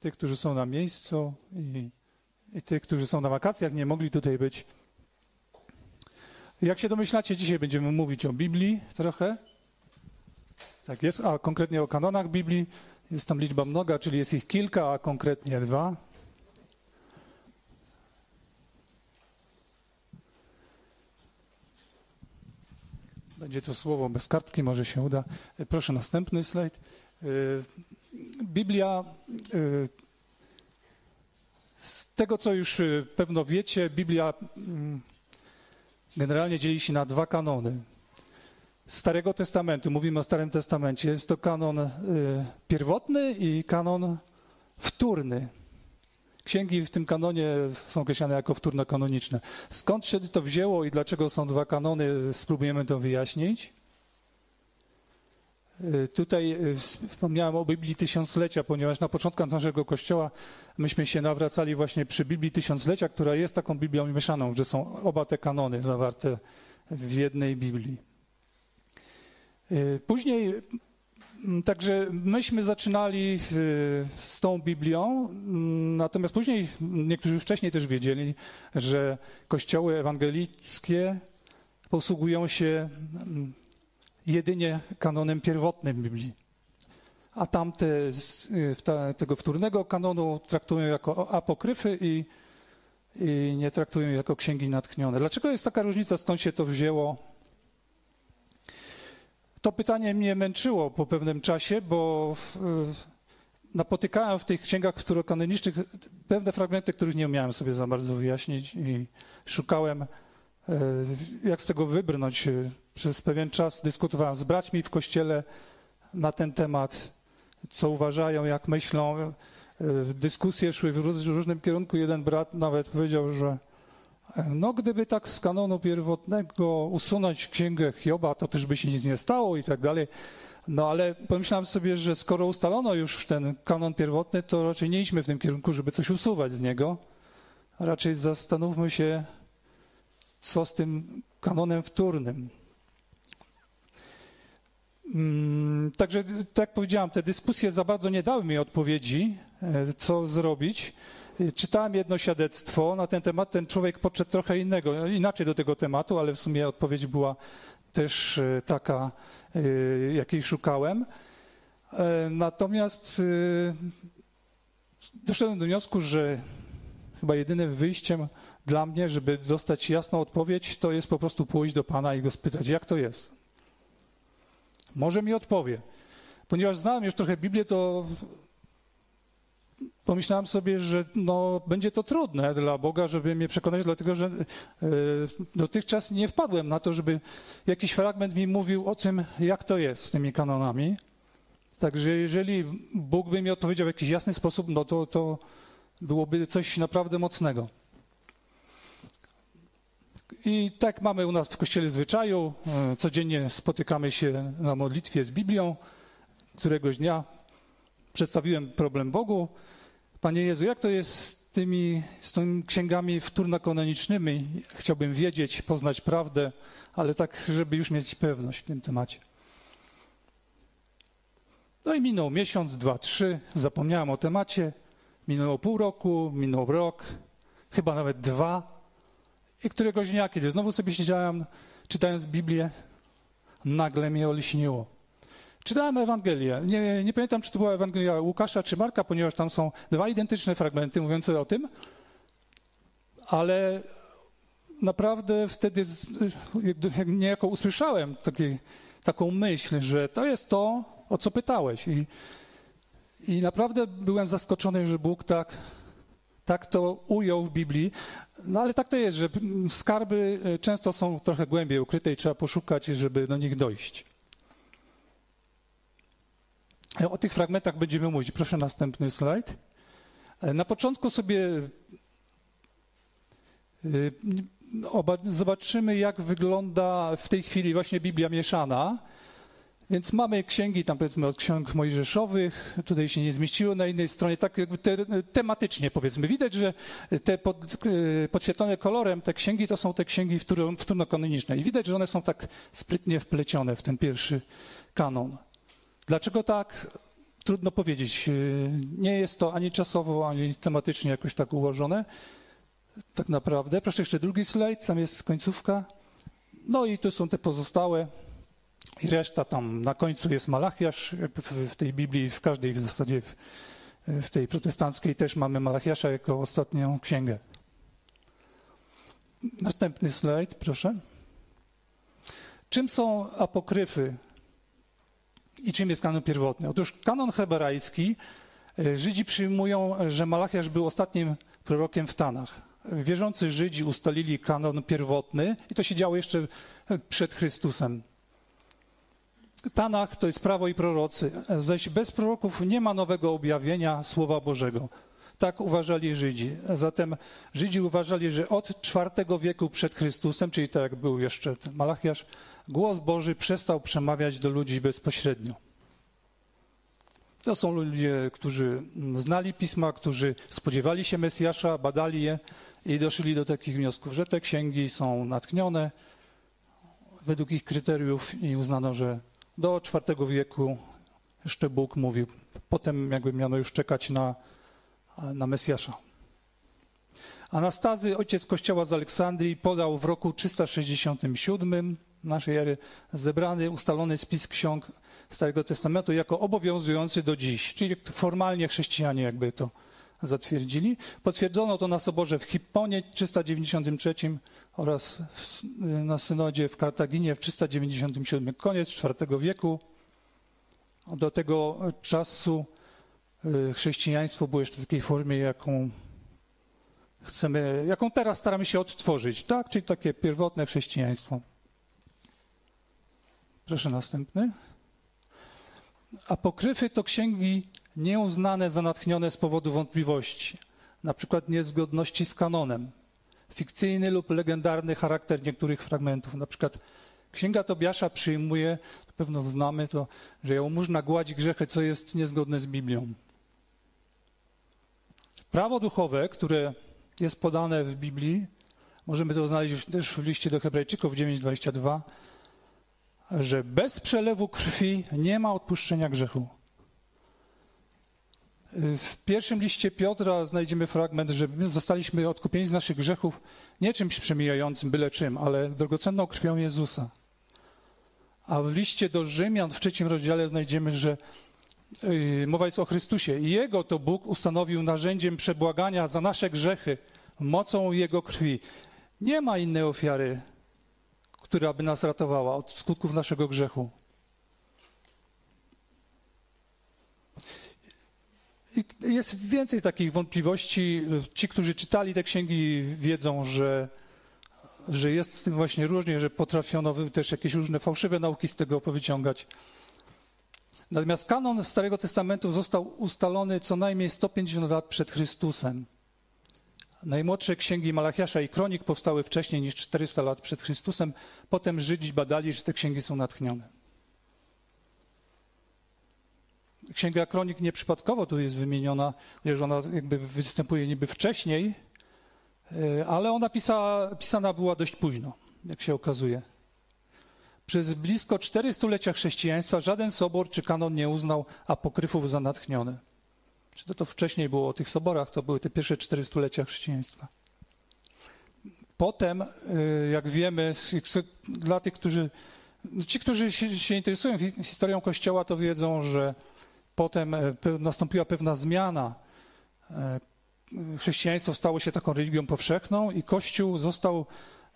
tych, którzy są na miejscu i, i tych, którzy są na wakacjach, nie mogli tutaj być. Jak się domyślacie, dzisiaj będziemy mówić o Biblii trochę. Tak jest, a konkretnie o kanonach Biblii. Jest tam liczba mnoga, czyli jest ich kilka, a konkretnie dwa. Będzie to słowo bez kartki, może się uda. Proszę następny slajd. Y, Biblia, y, z tego co już y, pewno wiecie, Biblia mm, generalnie dzieli się na dwa kanony. Starego Testamentu, mówimy o Starym Testamencie, jest to kanon pierwotny i kanon wtórny. Księgi w tym kanonie są określane jako wtórno-kanoniczne. Skąd się to wzięło i dlaczego są dwa kanony, spróbujemy to wyjaśnić. Y, tutaj y, wspomniałem o Biblii Tysiąclecia, ponieważ na początku naszego kościoła myśmy się nawracali właśnie przy Biblii Tysiąclecia, która jest taką Biblią mieszaną, że są oba te kanony zawarte w jednej Biblii. Y, później, mm, także myśmy zaczynali z tą Biblią, mm, natomiast później niektórzy wcześniej też wiedzieli, że kościoły ewangelickie posługują się mm, jedynie kanonem pierwotnym Biblii. A tamte ta, tego wtórnego kanonu traktują jako apokryfy i, i nie traktują jako księgi natchnione. Dlaczego jest taka różnica, skąd się to wzięło? To pytanie mnie męczyło po pewnym czasie, bo napotykałem w tych księgach kanonicznych pewne fragmenty, których nie umiałem sobie za bardzo wyjaśnić i szukałem, e, jak z tego wybrnąć. Przez pewien czas dyskutowałem z braćmi w kościele na ten temat, co uważają, jak myślą. E, dyskusje szły w różnym kierunku. Jeden brat nawet powiedział, że e, no gdyby tak z kanonu pierwotnego usunąć księgę Hioba, to też by się nic nie stało i tak dalej. No ale pomyślałem sobie, że skoro ustalono już ten kanon pierwotny, to raczej nie idźmy w tym kierunku, żeby coś usuwać z niego. Raczej zastanówmy się, co z tym kanonem wtórnym. Mm, także, tak jak powiedziałam, te dyskusje za bardzo nie dały mi odpowiedzi, e, co zrobić. E, czytałem jedno świadectwo na ten temat. Ten człowiek podszedł trochę innego, inaczej do tego tematu, ale w sumie odpowiedź była też e, taka, jakiej szukałem. Natomiast doszedłem do wniosku, że chyba jedynym wyjściem dla mnie, żeby dostać jasną odpowiedź, to jest po prostu pójść do Pana i go spytać, jak to jest. Może mi odpowie. Ponieważ znałem już trochę Biblię, to pomyślałem sobie, że no, będzie to trudne dla Boga, żeby mnie przekonać, dlatego że e, dotychczas nie wpadłem na to, żeby jakiś fragment mi mówił o tym, jak to jest z tymi kanonami. Także jeżeli Bóg by mi odpowiedział w jakiś jasny sposób, no to, to byłoby coś naprawdę mocnego. I tak mamy u nas w kościele zwyczaju. E, codziennie spotykamy się na modlitwie z Biblią. Któregoś dnia przedstawiłem problem Bogu. Panie Jezu, jak to jest z tymi, z tymi księgami wtórno-kanonicznymi? Chciałbym wiedzieć, poznać prawdę, ale tak, żeby już mieć pewność w tym temacie. No i minął miesiąc, dwa, trzy, zapomniałem o temacie. Minęło pół roku, minął rok, chyba nawet dwa. I któregoś dnia, kiedy znowu sobie siedziałem, czytając Biblię, nagle mnie olśniło. Czytałem Ewangelię. Nie, nie, pamiętam, czy to była Ewangelia Łukasza czy Marka, ponieważ tam są dwa identyczne fragmenty mówiące o tym, ale naprawdę wtedy niejako usłyszałem taki, taką myśl, że to jest to, o co pytałeś. I, I naprawdę byłem zaskoczony, że Bóg tak tak to ujął w Biblii. No ale tak to jest, że skarby e, często są trochę głębiej ukryte i trzeba poszukać, żeby do nich dojść. E, o tych fragmentach będziemy mówić. Proszę następny slajd. E, na początku sobie zobaczymy, jak wygląda w tej chwili właśnie Biblia mieszana. Więc mamy księgi tam powiedzmy od ksiąg mojżeszowych, tutaj się nie zmieściło na innej stronie, tak jakby te, tematycznie powiedzmy. Widać, że te pod, podświetlone kolorem te księgi to są te księgi wtórno-kanoniczne i widać, że one są tak sprytnie wplecione w ten pierwszy kanon. Dlaczego tak? trudno powiedzieć. Y, nie jest to ani czasowo, ani tematycznie jakoś tak ułożone. Tak naprawdę. Proszę jeszcze drugi slajd, tam jest końcówka. No i tu są te pozostałe. I reszta tam na końcu jest Malachiasz. W, tej Biblii, w każdej w zasadzie, w, w tej protestanckiej też mamy Malachiasza jako ostatnią księgę. Następny slajd, proszę. Czym są apokryfy i czym jest kanon pierwotny? Otóż kanon hebrajski, e, Żydzi przyjmują, że Malachiasz był ostatnim prorokiem w Tanach. Wierzący Żydzi ustalili kanon pierwotny i to się działo jeszcze przed Chrystusem. Tanach to jest prawo i prorocy, zaś bez proroków nie ma nowego objawienia Słowa Bożego. Tak uważali Żydzi. Zatem Żydzi uważali, że od IV wieku przed Chrystusem, czyli tak jak był jeszcze ten Malachiasz, głos Boży przestał przemawiać do ludzi bezpośrednio. To są ludzie, którzy znali pisma, którzy spodziewali się Mesjasza, badali je i doszli do takich wniosków, że te księgi są natchnione według ich kryteriów i uznano, że do IV wieku jeszcze Bóg mówił. Potem jakby miano już czekać na, na Mesjasza. Anastazy, ojciec kościoła z Aleksandrii, podał w roku 367 naszej ery zebrany, ustalony spis ksiąg Starego Testamentu jako obowiązujący do dziś, czyli formalnie chrześcijanie jakby to zatwierdzili. Potwierdzono to na soborze w Hipponie w 393 oraz w, na synodzie w Kartaginie w 397, koniec IV wieku. Do tego czasu y, chrześcijaństwo było jeszcze w takiej formie, jaką chcemy, jaką teraz staramy się odtworzyć, tak? Czyli takie pierwotne chrześcijaństwo. Proszę następny. Apokryfy to księgi nieuznane za natchnione z powodu wątpliwości, na przykład niezgodności z kanonem, fikcyjny lub legendarny charakter niektórych fragmentów. Na przykład Księga Tobiasza przyjmuje, to pewno znamy to, że jałmużna gładzi grzechy, co jest niezgodne z Biblią. Prawo duchowe, które jest podane w Biblii, możemy to znaleźć też w liście do Hebrajczyków 9:22, że bez przelewu krwi nie ma odpuszczenia grzechu. W pierwszym liście Piotra znajdziemy fragment, że my zostaliśmy odkupieni z naszych grzechów nie czymś przemijającym, byle czym, ale drogocenną krwią Jezusa. A w liście do Rzymian w trzecim rozdziale znajdziemy, że yy, mowa jest o Chrystusie. Jego to Bóg ustanowił narzędziem przebłagania za nasze grzechy mocą Jego krwi. Nie ma innej ofiary, która by nas ratowała od skutków naszego grzechu. Jest więcej takich wątpliwości. Ci, którzy czytali te księgi, wiedzą, że, że jest z tym właśnie różnie, że potrafiono też jakieś różne fałszywe nauki z tego powyciągać. Natomiast kanon Starego Testamentu został ustalony co najmniej 150 lat przed Chrystusem. Najmłodsze księgi Malachiasza i Kronik powstały wcześniej niż 400 lat przed Chrystusem. Potem Żydzi badali, że te księgi są natchnione. Księga Kronik nieprzypadkowo tu jest wymieniona, chociaż ona jakby występuje niby wcześniej, e, ale ona pisa, pisana była dość późno, jak się okazuje. Przez blisko cztery stulecia chrześcijaństwa żaden sobor czy kanon nie uznał apokryfów za natchnione. Czy to, to wcześniej było o tych soborach, to były te pierwsze cztery stulecia chrześcijaństwa. Potem, e, jak wiemy, dla tych, którzy, ci, którzy się, się interesują historią Kościoła, to wiedzą, że Potem e, nastąpiła pewna zmiana. E, chrześcijaństwo stało się taką religią powszechną i Kościół został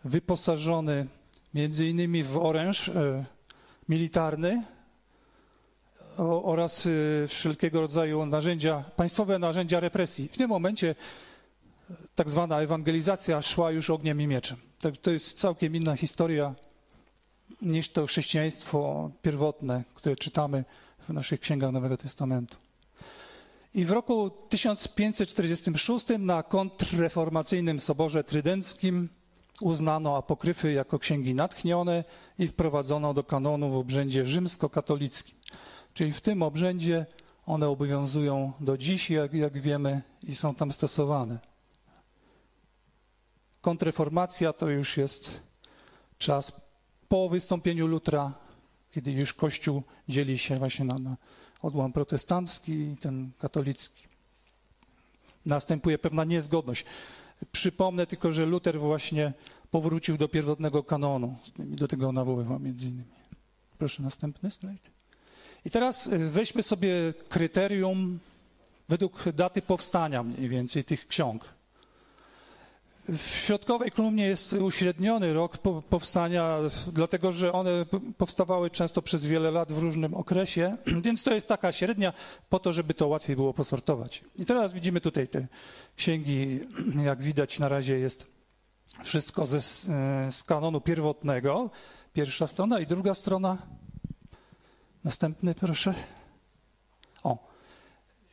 wyposażony między innymi w oręż e, militarny oraz wszelkiego rodzaju narzędzia, państwowe narzędzia represji. W tym momencie tak zwana ewangelizacja szła już ogniem i mieczem. Tak, to jest całkiem inna historia niż to chrześcijaństwo pierwotne, które czytamy w naszych księgach Nowego Testamentu. I w roku 1546 na kontrreformacyjnym Soborze Trydenckim uznano apokryfy jako księgi natchnione i wprowadzono do kanonu w obrzędzie rzymskokatolickim. Czyli w tym obrzędzie one obowiązują do dziś, jak, jak wiemy, i są tam stosowane. Kontreformacja to już jest czas po wystąpieniu Lutra kiedy już Kościół dzieli się właśnie na, na odłam protestancki i ten katolicki. Następuje pewna niezgodność. Przypomnę tylko, że Luter właśnie powrócił do pierwotnego kanonu. Do tego nawoływał między innymi. Proszę następny slajd. I teraz weźmy sobie kryterium według daty powstania mniej więcej tych ksiąg. W środkowej kolumnie jest uśredniony rok powstania, dlatego że one powstawały często przez wiele lat w różnym okresie, więc to jest taka średnia po to, żeby to łatwiej było posortować. I teraz widzimy tutaj te księgi, jak widać na razie jest wszystko ze, z kanonu pierwotnego, pierwsza strona i druga strona. Następny proszę. O.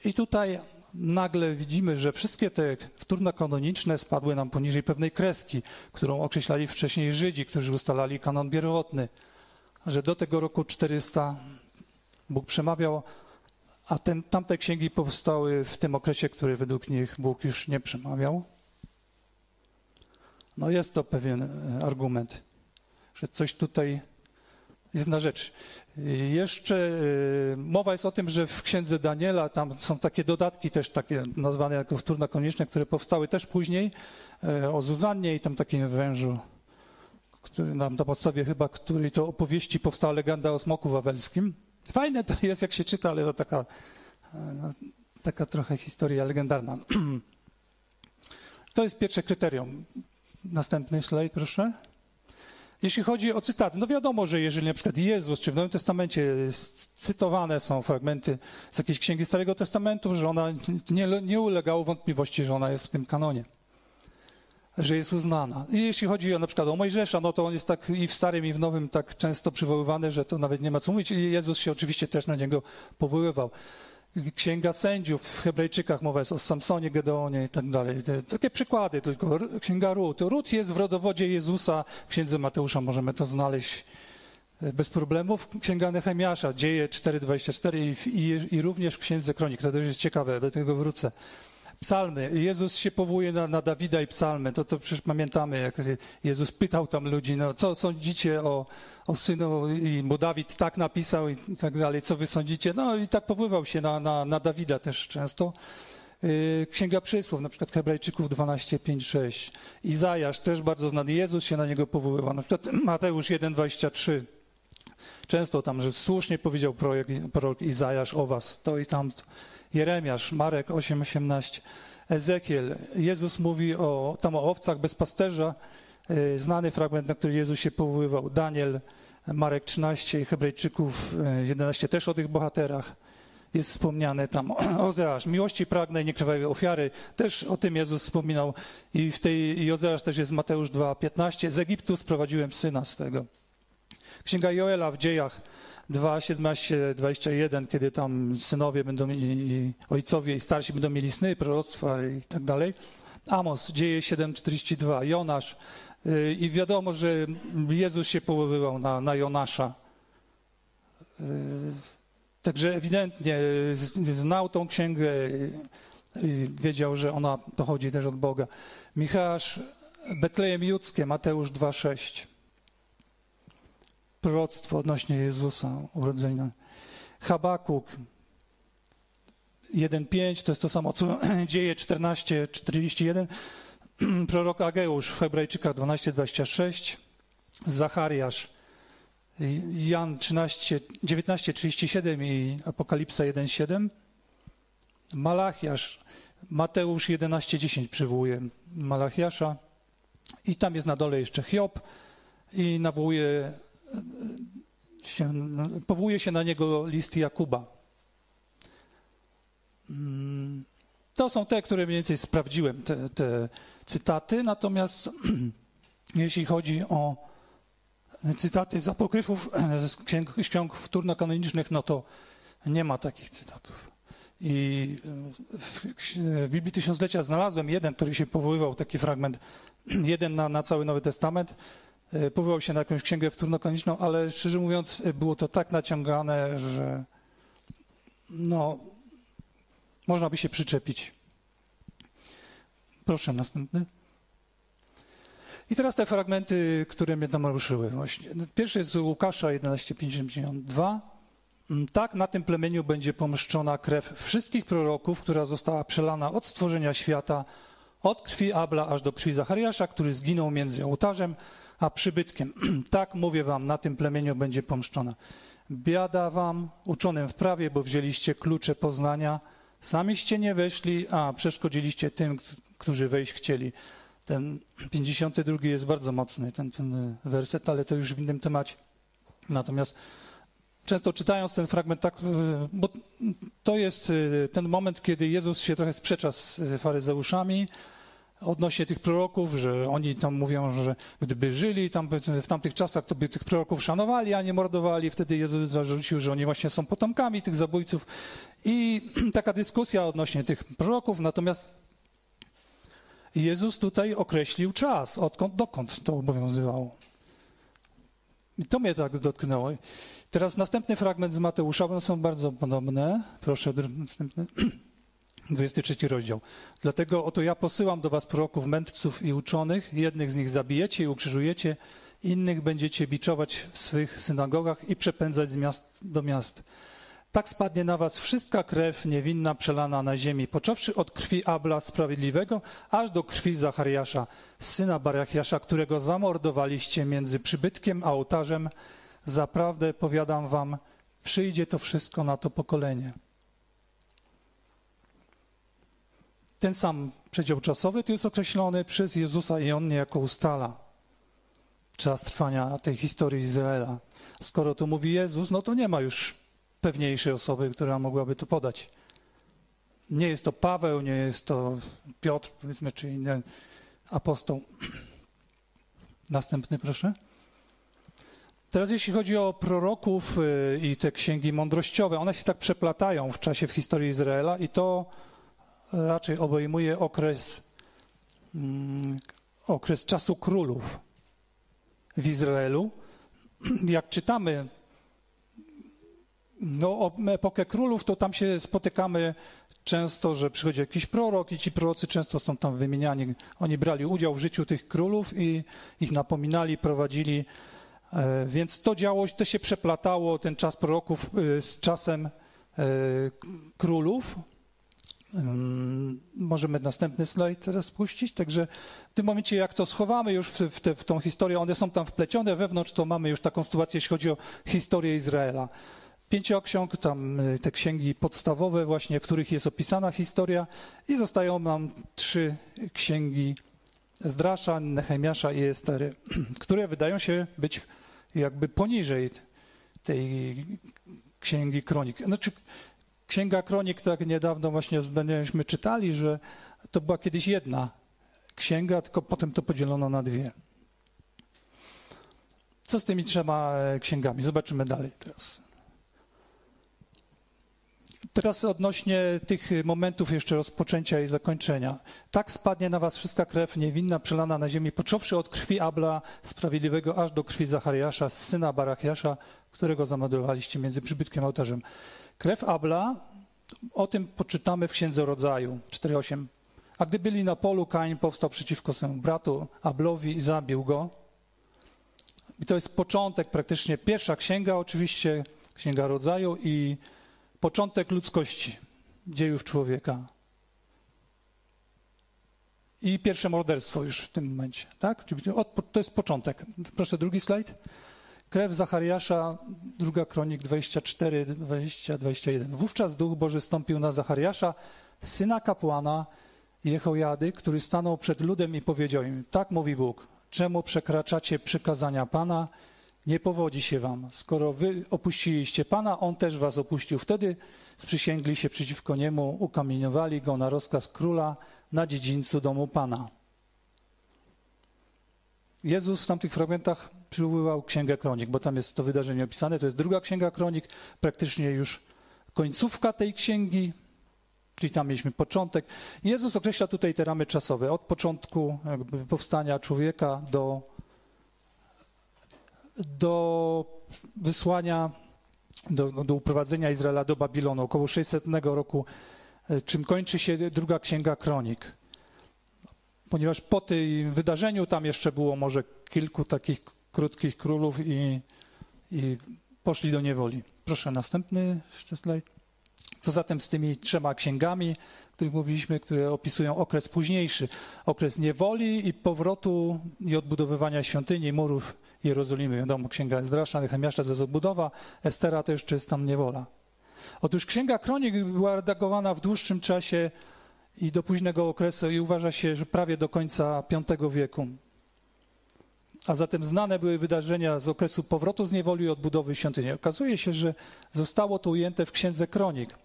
I tutaj nagle widzimy, że wszystkie te wtórne kanoniczne spadły nam poniżej pewnej kreski, którą określali wcześniej Żydzi, którzy ustalali kanon pierwotny, że do tego roku 400 Bóg przemawiał, a ten, tamte księgi powstały w tym okresie, który według nich Bóg już nie przemawiał. No jest to pewien e, argument, że coś tutaj jest na rzecz. Jeszcze y, mowa jest o tym, że w księdze Daniela tam są takie dodatki też takie nazwane jako wtórna konieczne, które powstały też później y, o Zuzannie i tam takim wężu, który nam na podstawie chyba której to opowieści powstała legenda o smoku wawelskim. Fajne to jest, jak się czyta, ale to taka, y, no, taka trochę historia legendarna. To jest pierwsze kryterium. Następny slajd, proszę. Jeśli chodzi o cytaty, no wiadomo, że jeżeli na przykład Jezus, czy w Nowym Testamencie cytowane są fragmenty z jakiejś księgi Starego Testamentu, że ona nie, nie ulegało wątpliwości, że ona jest w tym kanonie, że jest uznana. I jeśli chodzi o na przykład o Mojżesza, no to on jest tak i w Starym, i w Nowym tak często przywoływany, że to nawet nie ma co mówić. I Jezus się oczywiście też na niego powoływał. Księga Sędziów w Hebrajczykach mowa jest o Samsonie, Gedeonie i tak dalej. Takie przykłady tylko. Księga Rut. Rut jest w rodowodzie Jezusa. W Księdze Mateusza możemy to znaleźć e, bez problemów. Księga Nehemiasza, Dzieje 4,24 i, i, i również w Księdze Kronik. To też jest ciekawe, do tego wrócę. Psalmy. Jezus się powołuje na, na, Dawida i psalmy. To, to przecież pamiętamy, jak Jezus pytał tam ludzi, no, co sądzicie o, o synu, i, bo Dawid tak napisał i, tak dalej, co wy sądzicie? No i tak powoływał się na, na, na Dawida też często. Y, Księga Przysłów, na przykład Hebrajczyków 12, 5, 6. Izajasz też bardzo znany. Jezus się na niego powoływał. Na przykład Mateusz 1, 23. Często tam, że słusznie powiedział prorok, prorok Izajasz o was, to i tamto. Jeremiasz, Marek 8:18, Ezekiel. Jezus mówi o, tam o owcach bez pasterza, e, znany fragment, na który Jezus się powoływał. Daniel, Marek 13 Hebrajczyków 11 też o tych bohaterach jest wspomniane tam. Ozeasz, miłości pragnę, nie krwawej ofiary, też o tym Jezus wspominał i w tej Ozeasz też jest Mateusz 2:15. Z Egiptu sprowadziłem syna swego. Księga Joela w dziejach 2, 17, 21, kiedy tam synowie będą mieli, ojcowie i starsi będą mieli sny, proroctwa i tak dalej. Amos, dzieje 7,42, Jonasz. Y, I wiadomo, że Jezus się powoływał na, na Jonasza. Y, także ewidentnie znał tą księgę i wiedział, że ona pochodzi też od Boga. Michałasz, Betlejem Judzkie, Mateusz 2,6 proroctwo odnośnie Jezusa, urodzenia. Habakuk 1.5 to jest to samo, co dzieje 14.41. Prorok Ageusz w Hebrajczykach 12.26. Zachariasz Jan 13, 19:37 i Apokalipsa 1:7. Malachiasz, Mateusz 11:10 przywołuje Malachiasza i tam jest na dole jeszcze Hiob i nawołuje się, powołuje się na niego list Jakuba. Mm, to są te, które mniej więcej sprawdziłem, te, te cytaty, natomiast jeśli chodzi o cytaty z apokryfów, z ksiąg, ksiąg wtórno-kanonicznych, no to nie ma takich cytatów. I w, w Biblii Tysiąclecia znalazłem jeden, który się powoływał, taki fragment, jeden na, na cały Nowy Testament, E, powołał się na jakąś księgę wtórnokoniczną, ale szczerze mówiąc e, było to tak naciągane, że no, można by się przyczepić. Proszę, następny. I teraz te fragmenty, które mnie tam ruszyły. Właśnie. Pierwszy jest z Łukasza 11:52. Mm, tak na tym plemieniu będzie pomszczona krew wszystkich proroków, która została przelana od stworzenia świata, od krwi Abla aż do krwi Zachariasza, który zginął między ołtarzem a przybytkiem. tak mówię wam, na tym plemieniu będzie pomszczona. Biada wam, uczonym w prawie, bo wzięliście klucze poznania, samiście nie weszli, a przeszkodziliście tym, którzy wejść chcieli. Ten 52 jest bardzo mocny, ten, ten werset, ale to już w innym temacie. Natomiast często czytając ten fragment, tak, e, bo to jest e, ten moment, kiedy Jezus się trochę sprzecza z faryzeuszami odnośnie tych proroków, że oni tam mówią, że gdyby żyli tam w tamtych czasach, to by tych proroków szanowali, a nie mordowali. Wtedy Jezus zarzucił, że oni właśnie są potomkami tych zabójców. I taka dyskusja odnośnie tych proroków, natomiast Jezus tutaj określił czas, odkąd dokąd to obowiązywało. I to mnie tak dotknęło. Teraz następny fragment z Mateusza, one są bardzo podobne. Proszę, następny. 23 rozdział. Dlatego oto ja posyłam do was proroków, mędrców i uczonych. Jednych z nich zabijecie i ukrzyżujecie, innych będziecie biczować w swych synagogach i przepędzać z miast do miast. Tak spadnie na was wszystka krew niewinna przelana na ziemi, począwszy od krwi Abla Sprawiedliwego, aż do krwi Zachariasza, syna Barachiasza, którego zamordowaliście między przybytkiem a ołtarzem. Zaprawdę powiadam wam, przyjdzie to wszystko na to pokolenie. Ten sam przedział czasowy tu jest określony przez Jezusa i on niejako ustala czas trwania tej historii Izraela. Skoro to mówi Jezus, no to nie ma już pewniejszej osoby, która mogłaby to podać. Nie jest to Paweł, nie jest to Piotr, powiedzmy, czy inny apostoł. Następny, proszę. Teraz jeśli chodzi o proroków y, i te księgi mądrościowe, one się tak przeplatają w czasie w historii Izraela i to raczej obejmuje okres, mm, okres czasu królów w Izraelu. Jak czytamy no, epokę królów, to tam się spotykamy często, że przychodzi jakiś prorok i ci prorocy często są tam wymieniani. Oni brali udział w życiu tych królów i ich napominali, prowadzili. E, więc to działo, to się przeplatało, ten czas proroków e, z czasem e, królów. Możemy następny slajd teraz puścić. Także w tym momencie, jak to schowamy już w, te, w tą historię, one są tam wplecione wewnątrz, to mamy już taką sytuację, jeśli chodzi o historię Izraela. Pięcioksiąg, tam y, te księgi podstawowe właśnie, w których jest opisana historia i zostają nam trzy księgi Zdrasza, Nehemiasza i Estery, które wydają się być jakby poniżej tej księgi kronik. Znaczy, Księga Kronik, tak niedawno właśnie zdaniaśmy czytali, że to była kiedyś jedna księga, tylko potem to podzielono na dwie. Co z tymi trzema e, księgami? Zobaczymy dalej teraz. Teraz odnośnie tych momentów jeszcze rozpoczęcia i zakończenia. Tak spadnie na was wszystka krew niewinna przelana na ziemi, począwszy od krwi Abla Sprawiedliwego, aż do krwi Zachariasza, syna Barachiasza, którego zamordowaliście między przybytkiem a ołtarzem. Krew Abla, o tym poczytamy w Księdze Rodzaju 4.8. A gdy byli na polu, Kain powstał przeciwko swemu bratu Ablowi i zabił go. I to jest początek, praktycznie pierwsza księga, oczywiście, Księga Rodzaju i początek ludzkości, dziejów człowieka. I pierwsze morderstwo już w tym momencie, tak? To jest początek. Proszę drugi slajd. Krew Zachariasza, druga kronik 24, 20, 21. Wówczas Duch Boży stąpił na Zachariasza, syna kapłana Jehojady, który stanął przed ludem i powiedział im, tak mówi Bóg, czemu przekraczacie przykazania Pana, nie powodzi się wam. Skoro wy opuściliście Pana, On też was opuścił. Wtedy sprzysięgli się przeciwko Niemu, ukamieniowali Go na rozkaz króla na dziedzińcu domu Pana. Jezus w tamtych fragmentach przywoływał Księgę Kronik, bo tam jest to wydarzenie opisane. To jest druga Księga Kronik, praktycznie już końcówka tej księgi, czyli tam mieliśmy początek. Jezus określa tutaj te ramy czasowe, od początku powstania człowieka do, do wysłania, do, do uprowadzenia Izraela do Babilonu, około 600 roku, czym kończy się druga Księga Kronik ponieważ po tym wydarzeniu tam jeszcze było może kilku takich krótkich królów i, i poszli do niewoli. Proszę następny jeszcze slajd. Co zatem z tymi trzema księgami, o których mówiliśmy, które opisują okres późniejszy, okres niewoli i powrotu i odbudowywania świątyni, murów Jerozolimy. Wiadomo, księga Ezdrasza, Nehemiasza to jest odbudowa, Estera to jeszcze jest tam niewola. Otóż księga Kronik była redagowana w dłuższym czasie i do późnego okresu i uważa się, że prawie do końca V wieku. A zatem znane były wydarzenia z okresu powrotu z niewoli i odbudowy świątyni. Okazuje się, że zostało to ujęte w księdze Kronik,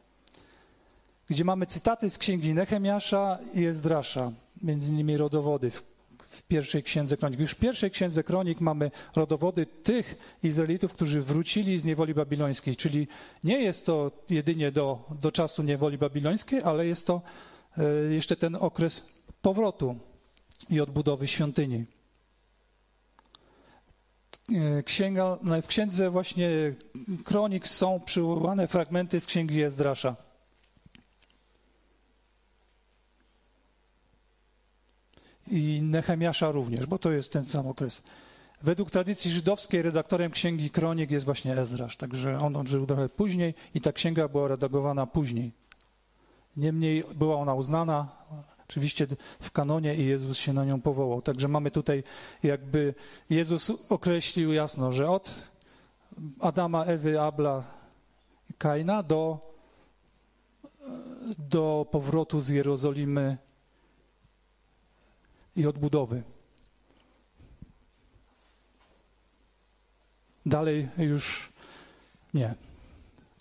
gdzie mamy cytaty z księgi Nehemiasza i Ezdrasza, między innymi rodowody w, pierwszej księdze Kronik. Już w pierwszej księdze Kronik mamy rodowody tych Izraelitów, którzy wrócili z niewoli babilońskiej, czyli nie jest to jedynie do, do czasu niewoli babilońskiej, ale jest to jeszcze ten okres powrotu i odbudowy świątyni. E, księga, no, w księdze właśnie kronik są przywołane fragmenty z księgi Ezdrasza. I Nehemiasza również, bo to jest ten sam okres. Według tradycji żydowskiej redaktorem księgi kronik jest właśnie Ezdrasz, także on żył trochę później i ta księga była redagowana później. Niemniej była ona uznana oczywiście w kanonie i Jezus się na nią powołał. Także mamy tutaj jakby Jezus określił jasno, że od Adama, Ewy, Abla i Kaina do, do powrotu z Jerozolimy i odbudowy. Dalej już nie.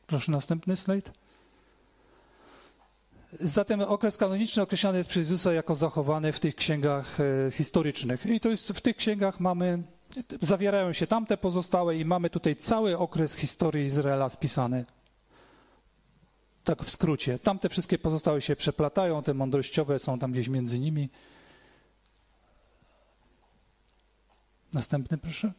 Proszę następny slajd. Zatem okres kanoniczny określany jest przez Jezusa jako zachowany w tych księgach e, historycznych. I to jest w tych księgach mamy, zawierają się tamte pozostałe i mamy tutaj cały okres historii Izraela spisany. Tak w skrócie. Tamte wszystkie pozostałe się przeplatają, te mądrościowe są tam gdzieś między nimi. Następny proszę.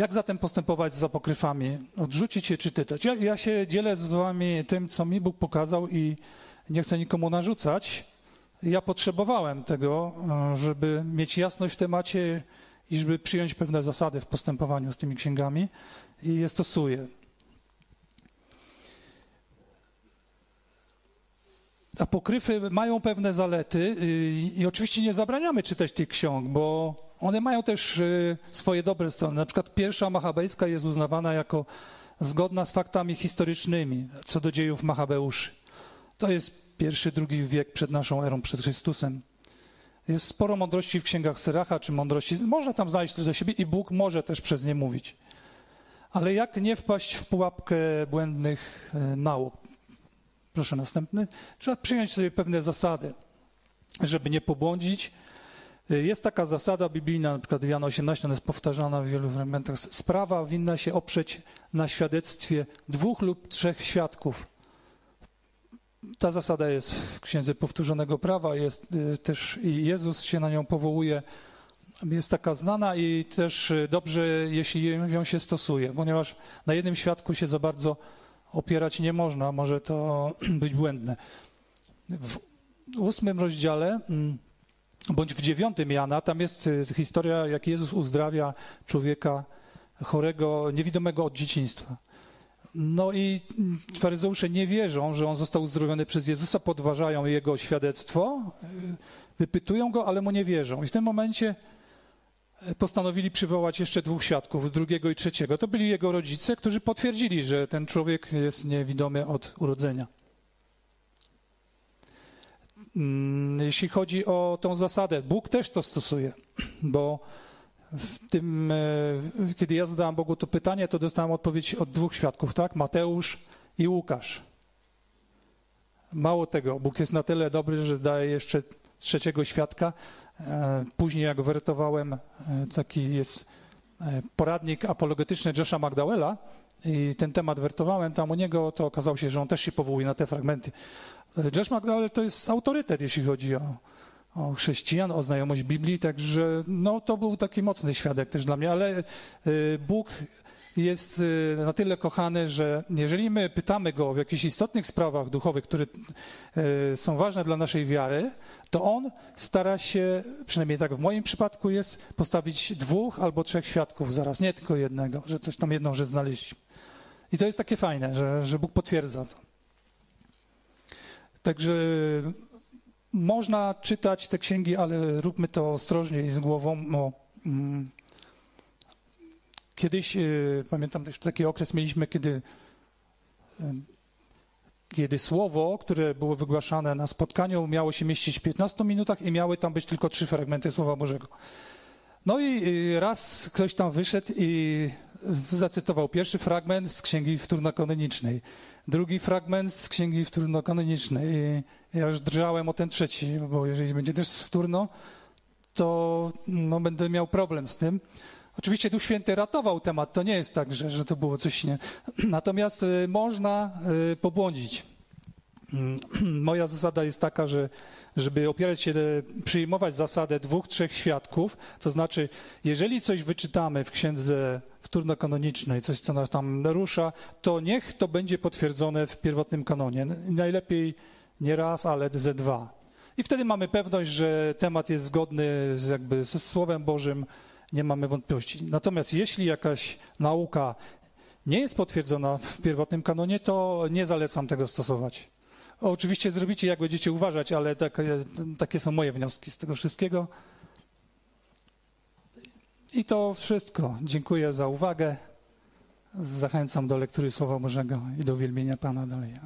Jak zatem postępować z apokryfami? Odrzucić je czy czytać? Ja, ja się dzielę z wami tym, co mi Bóg pokazał i nie chcę nikomu narzucać. Ja potrzebowałem tego, e, żeby mieć jasność w temacie i żeby przyjąć pewne zasady w postępowaniu z tymi księgami i je stosuję. Apokryfy mają pewne zalety i, i oczywiście nie zabraniamy czytać tych ksiąg, bo one mają też y, swoje dobre strony. Na przykład pierwsza machabejska jest uznawana jako zgodna z faktami historycznymi co do dziejów Machabeuszy. To jest pierwszy, drugi wiek przed naszą erą, przed Chrystusem. Jest sporo mądrości w księgach Syracha, czy mądrości. Można tam znaleźć coś za siebie i Bóg może też przez nie mówić. Ale jak nie wpaść w pułapkę błędnych y, nauk? Proszę następny. Trzeba przyjąć sobie pewne zasady, żeby nie pobłądzić, jest taka zasada biblijna, na przykład Jana 18, ona jest powtarzana w wielu fragmentach. Sprawa winna się oprzeć na świadectwie dwóch lub trzech świadków. Ta zasada jest w Księdze Powtórzonego Prawa, jest y, też i Jezus się na nią powołuje. Jest taka znana i też y, dobrze, jeśli ją się stosuje, ponieważ na jednym świadku się za bardzo opierać nie można, może to być błędne. W ósmym rozdziale mm, bądź w dziewiątym Jana, tam jest y, historia, jak Jezus uzdrawia człowieka chorego, niewidomego od dzieciństwa. No i faryzeusze nie wierzą, że on został uzdrowiony przez Jezusa, podważają jego świadectwo, y, wypytują go, ale mu nie wierzą. I w tym momencie y, postanowili przywołać jeszcze dwóch świadków, drugiego i trzeciego. To byli jego rodzice, którzy potwierdzili, że ten człowiek jest niewidomy od urodzenia. Jeśli chodzi o tą zasadę, Bóg też to stosuje, bo w tym, e, kiedy ja zadałem Bogu to pytanie, to dostałem odpowiedź od dwóch świadków, tak? Mateusz i Łukasz. Mało tego, Bóg jest na tyle dobry, że daje jeszcze trzeciego świadka. E, później, jak wertowałem, e, taki jest poradnik apologetyczny Josha McDowella i ten temat wertowałem tam u niego, to okazało się, że on też się powołuje na te fragmenty. Josh McDowell to jest autorytet, jeśli chodzi o, o chrześcijan, o znajomość Biblii, także no, to był taki mocny świadek też dla mnie, ale y, Bóg jest y, na tyle kochany, że jeżeli my pytamy Go w jakichś istotnych sprawach duchowych, które y, są ważne dla naszej wiary, to On stara się, przynajmniej tak w moim przypadku jest, postawić dwóch albo trzech świadków zaraz, nie tylko jednego, że coś tam jedną rzecz znaleźliśmy. I to jest takie fajne, że, że Bóg potwierdza to. Także można czytać te księgi, ale róbmy to ostrożnie i z głową. Mm, kiedyś, y, pamiętam też taki okres mieliśmy, kiedy, y, kiedy słowo, które było wygłaszane na spotkaniu, miało się mieścić w 15 minutach i miały tam być tylko trzy fragmenty Słowa Bożego. No i y, raz ktoś tam wyszedł i zacytował pierwszy fragment z Księgi Wtórno-Kanonicznej, drugi fragment z Księgi Wtórno-Kanonicznej. I ja już drżałem o ten trzeci, bo jeżeli będzie też wtórno, to no, będę miał problem z tym. Oczywiście Duch Święty ratował temat, to nie jest tak, że, że to było coś nie. Natomiast y, można y, pobłądzić. Mm, Moja zasada jest taka, że żeby opierać się, przyjmować zasadę dwóch, trzech świadków, to znaczy, jeżeli coś wyczytamy w księdze wtórno-kanonicznej, coś, co nas tam narusza, to niech to będzie potwierdzone w pierwotnym kanonie. Najlepiej nie raz, ale ze dwa. I wtedy mamy pewność, że temat jest zgodny z, jakby ze Słowem Bożym, nie mamy wątpliwości. Natomiast jeśli jakaś nauka nie jest potwierdzona w pierwotnym kanonie, to nie zalecam tego stosować. Oczywiście zrobicie, jak będziecie uważać, ale takie, takie są moje wnioski z tego wszystkiego. I to wszystko. Dziękuję za uwagę. Zachęcam do lektury Słowa Bożego i do uwielbienia Pana dalej.